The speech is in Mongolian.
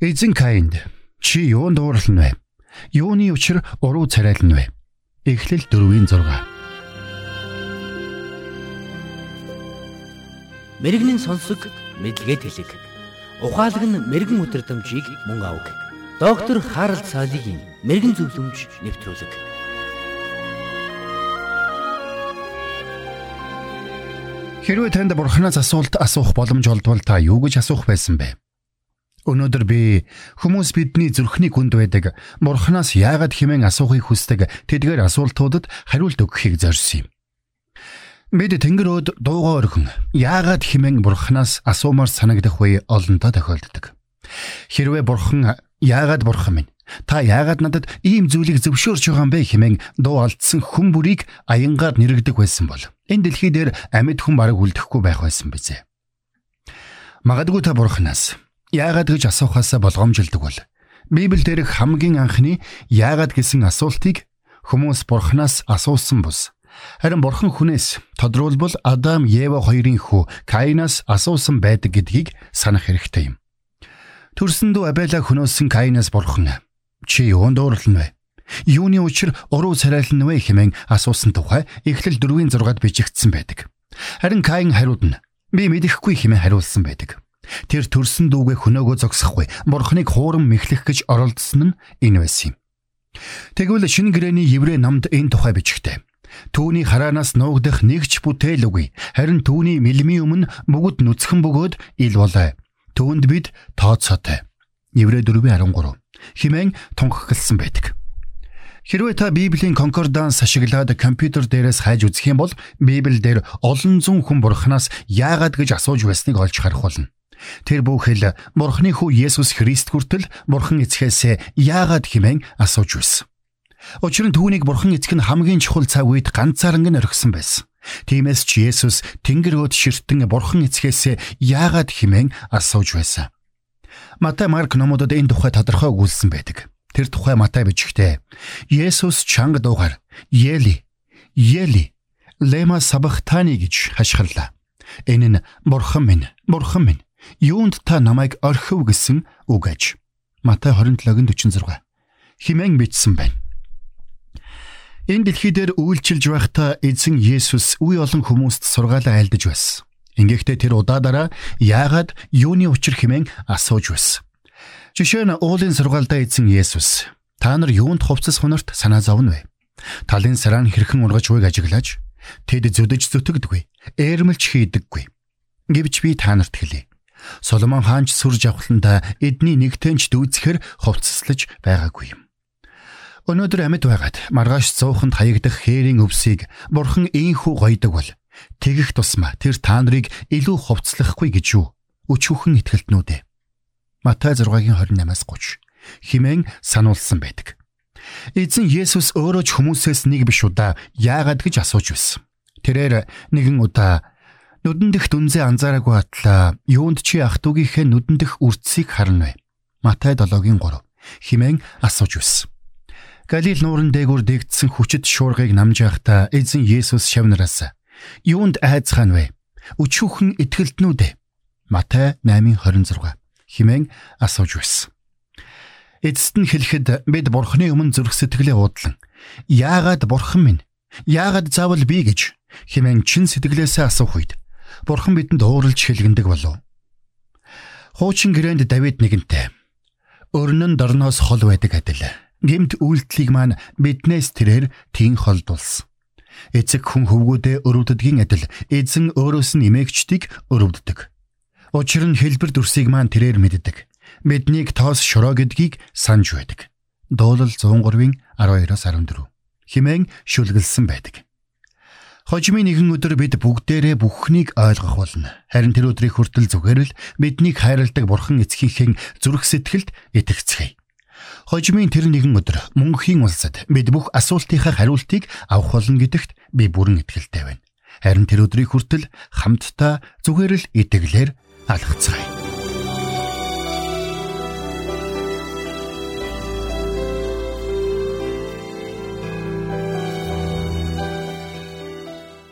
Эзэн Каинд чи юунд дуурлана вэ? Юуны учир уруу царайлна вэ? Эхлэл 4-6. Мэргэний сонсог мэдлэгэд хэлэг. Ухаалаг нь мэрэгэн өдрөмжийг мөн авах. Доктор Харалт цаалогийн мэрэгэн зөвлөмж нэвтрүүлэг. Хэрвээ танд бурхнаас асуулт асуух боломж олдвол та юу гэж асуух байсан бэ? Өнөөдөр би хүмүүс бидний зүрхний гүнд байдаг бурхнаас яагаад хэмээн асуухыг хүсдэг тэдгээр асуултуудад хариулт өгөхийг зорьсон юм. Бид Тэнгэрөөд дуугаа өргөн яагаад хэмээн бурхнаас асуумаар санагдах үе олонтоо тохиолддог. Хэрвээ бурхан яагаад бурхан минь та яагаад надад ийм зүйлийг зөвшөөрч байгаа юм бэ хэмээн дуу алдсан хүн бүрийг аянгаар нэрэгдэг байсан бол энэ дэлхий дээр амьд хүн бараг үлдэхгүй байх байсан бизээ. Магадгүй та бурханаас яагаад гэж асуухаас болгоомжилдог бол Библиэл дээрх хамгийн анхны яагаад гэсэн асуултыг хүмүүс бурханаас асуусан бус. Харин бурхан хүнээс тодруулбал Адам, Ева хоёрын хүү Каинаас асуусан байдаг гэдгийг санах хэрэгтэй юм. Төрсөндөө Абела хөнөөсөн Каинаас бурхан чи юунд дуурлана вэ? Юуны учир уруу царайлна вэ хэмээн асуусан тухай Эхлэл 4-ийн 6-ад бичигдсэн байдаг. Харин Каин хариуд нь би мэдэхгүй хэмээн хариулсан байдаг. Тэр төрсөн дүүгээ хөнөөгөө зогсохгүй бурхныг хуурам мэхлэх гэж оролдсон нь энэ байсан юм. Тэгвэл шинэ гэрээний еврей намд энэ тухай бичигтэй. Түүний хараанаас нуугдах нэгч бүтээл үгүй. Харин түүний мэлмийн өмнө бүгд нүцгэн бөгөөд ил болоо. Түүнд бид тооцоотой. Еврей 4:13 химэн тунхагласан байдаг. Хэрвээ та Библийн конкорданс ашиглаад компьютер дээрээс хайж үзэх юм бол Библиэл дээр олон зуун хүн бурхнаас яагаад гэж асууж байсныг олж харах болно. Тэр бүхэл бурхны хүү Есүс Христ хүртэл бурхан эцгээс яагаад химэн асууж байсан. Учир нь түүнийг бурхан эцэг нь хамгийн чухал цаг үед ганцаарнг нь орхисон байсан. Тиймээс ч Есүс Тэнгэр өөд ширтэн бурхан эцгээс яагаад химэн асууж байсан. Матай Марк номуудад энэ тухай тодорхой өгүүлсэн байдаг. Тэр тухай Матай бичгтээ Есүс чанга дуугаар Ели Ели лема сабахтани гэж хашгирлаа. Энэ нь бурхан минь, бурхан минь, юунд та намайг орхив гэсэн үг аж. Матай 27:46 химэн бичсэн байна. Энэ дэлхий дээр үйлчилж байхдаа эзэн Есүс үе олон хүмүүст сургаалаа айлдаж байсан. Ингэхдээ тэр удаадараа яагаад юуны учир химэн асууж байсан. Жишээ нь уулын сургаалдаа эзэн Есүс та нар юунд хувцас хонорт санаа зовно вэ? Талын сараа нь хэрхэн ургаж буйг ажиглаж тэд зүдэж зүтгэдэггүй, ээрмэлж хийдэггүй. Гэвч би та нарт хэлье. Соломон хаанч сүр жавхланда эдний нэгтэнч дүүцэхэр хувцаслаж байгаагүй юм. Өнөөдөр амьд байгаад маргааш цууханд хаягдах хээрийн өвсийг бурхан ийхүү гойдог бол тэгэх тусмаа тэр та нарыг илүү хувцлахгүй гэж юу? Өчүүхэн итгэлтнүүдээ. Матай 6-гийн 28-аас 30 химэн сануулсан байдаг. Эзэн Есүс өөрөө ч хүмүүсээс нэг биш удаа яагаад гэж асууж байсан. Тэрээр нэгэн удаа нүдэн дэх дүнзээ анзаараагүй атлаа юунд чи ах トゥ гийнхээ нүдэн дэх үрцгийг харна вэ? Матай 7-гийн 3 химэн асууж байсан. Галил нуурын дээгүүр дэгдсэн хүчит шуургыг намж байхдаа эзэн Есүс шавнараас юунд айцхан вэ? Өчүүхэн итгэлтнүүд Матай 8:26 химэн асууж байсан. Эцэст нь хэлэхэд бид бурхны өмнө зүрх сэтгэлээ уудлан яагаад бурхан минь яагаад заавал би гэж химэн чин сэтгэлээсээ асуух үед бурхан бидэнд ууралж хэлгэндэг болов. Хуучин гэрээнд Давид нэгэнтэй өрнөн дорноос хол байдаг адил гемт үйлдэлийг маань биднээс тэрээр тийн холдулсан. Эцэг хүн хөвгүүдээ өрөвддгийн адил эзэн өөрөөс нь эмээгчдийг өрөвддөг. Учир нь хэлбэр дүрсийг маань тэрээр мэддэг. Биднийг тоос шороо гэдгийг санаж байдаг. Дуулал 103-ийн 12-оос 14 химэн шүлгэлсэн байдаг. Хожимын нэгэн өдөр бид бүгдээрээ бүхнийг ойлгох болно. Харин тэр өдрийг хүртэл зүгээр л биднийг хайрладаг бурхан эцгийнхээ зүрх сэтгэлд итгэцгээе. Хожимын тэр нэгэн өдөр мөнхийн улсад бид бүх асуултынхаа хариултыг авах болно гэдэгт би бүрэн итгэлтэй байна. Харин тэр өдрийг хүртэл хамтдаа зүгээр л итгэлээр алхацгаая.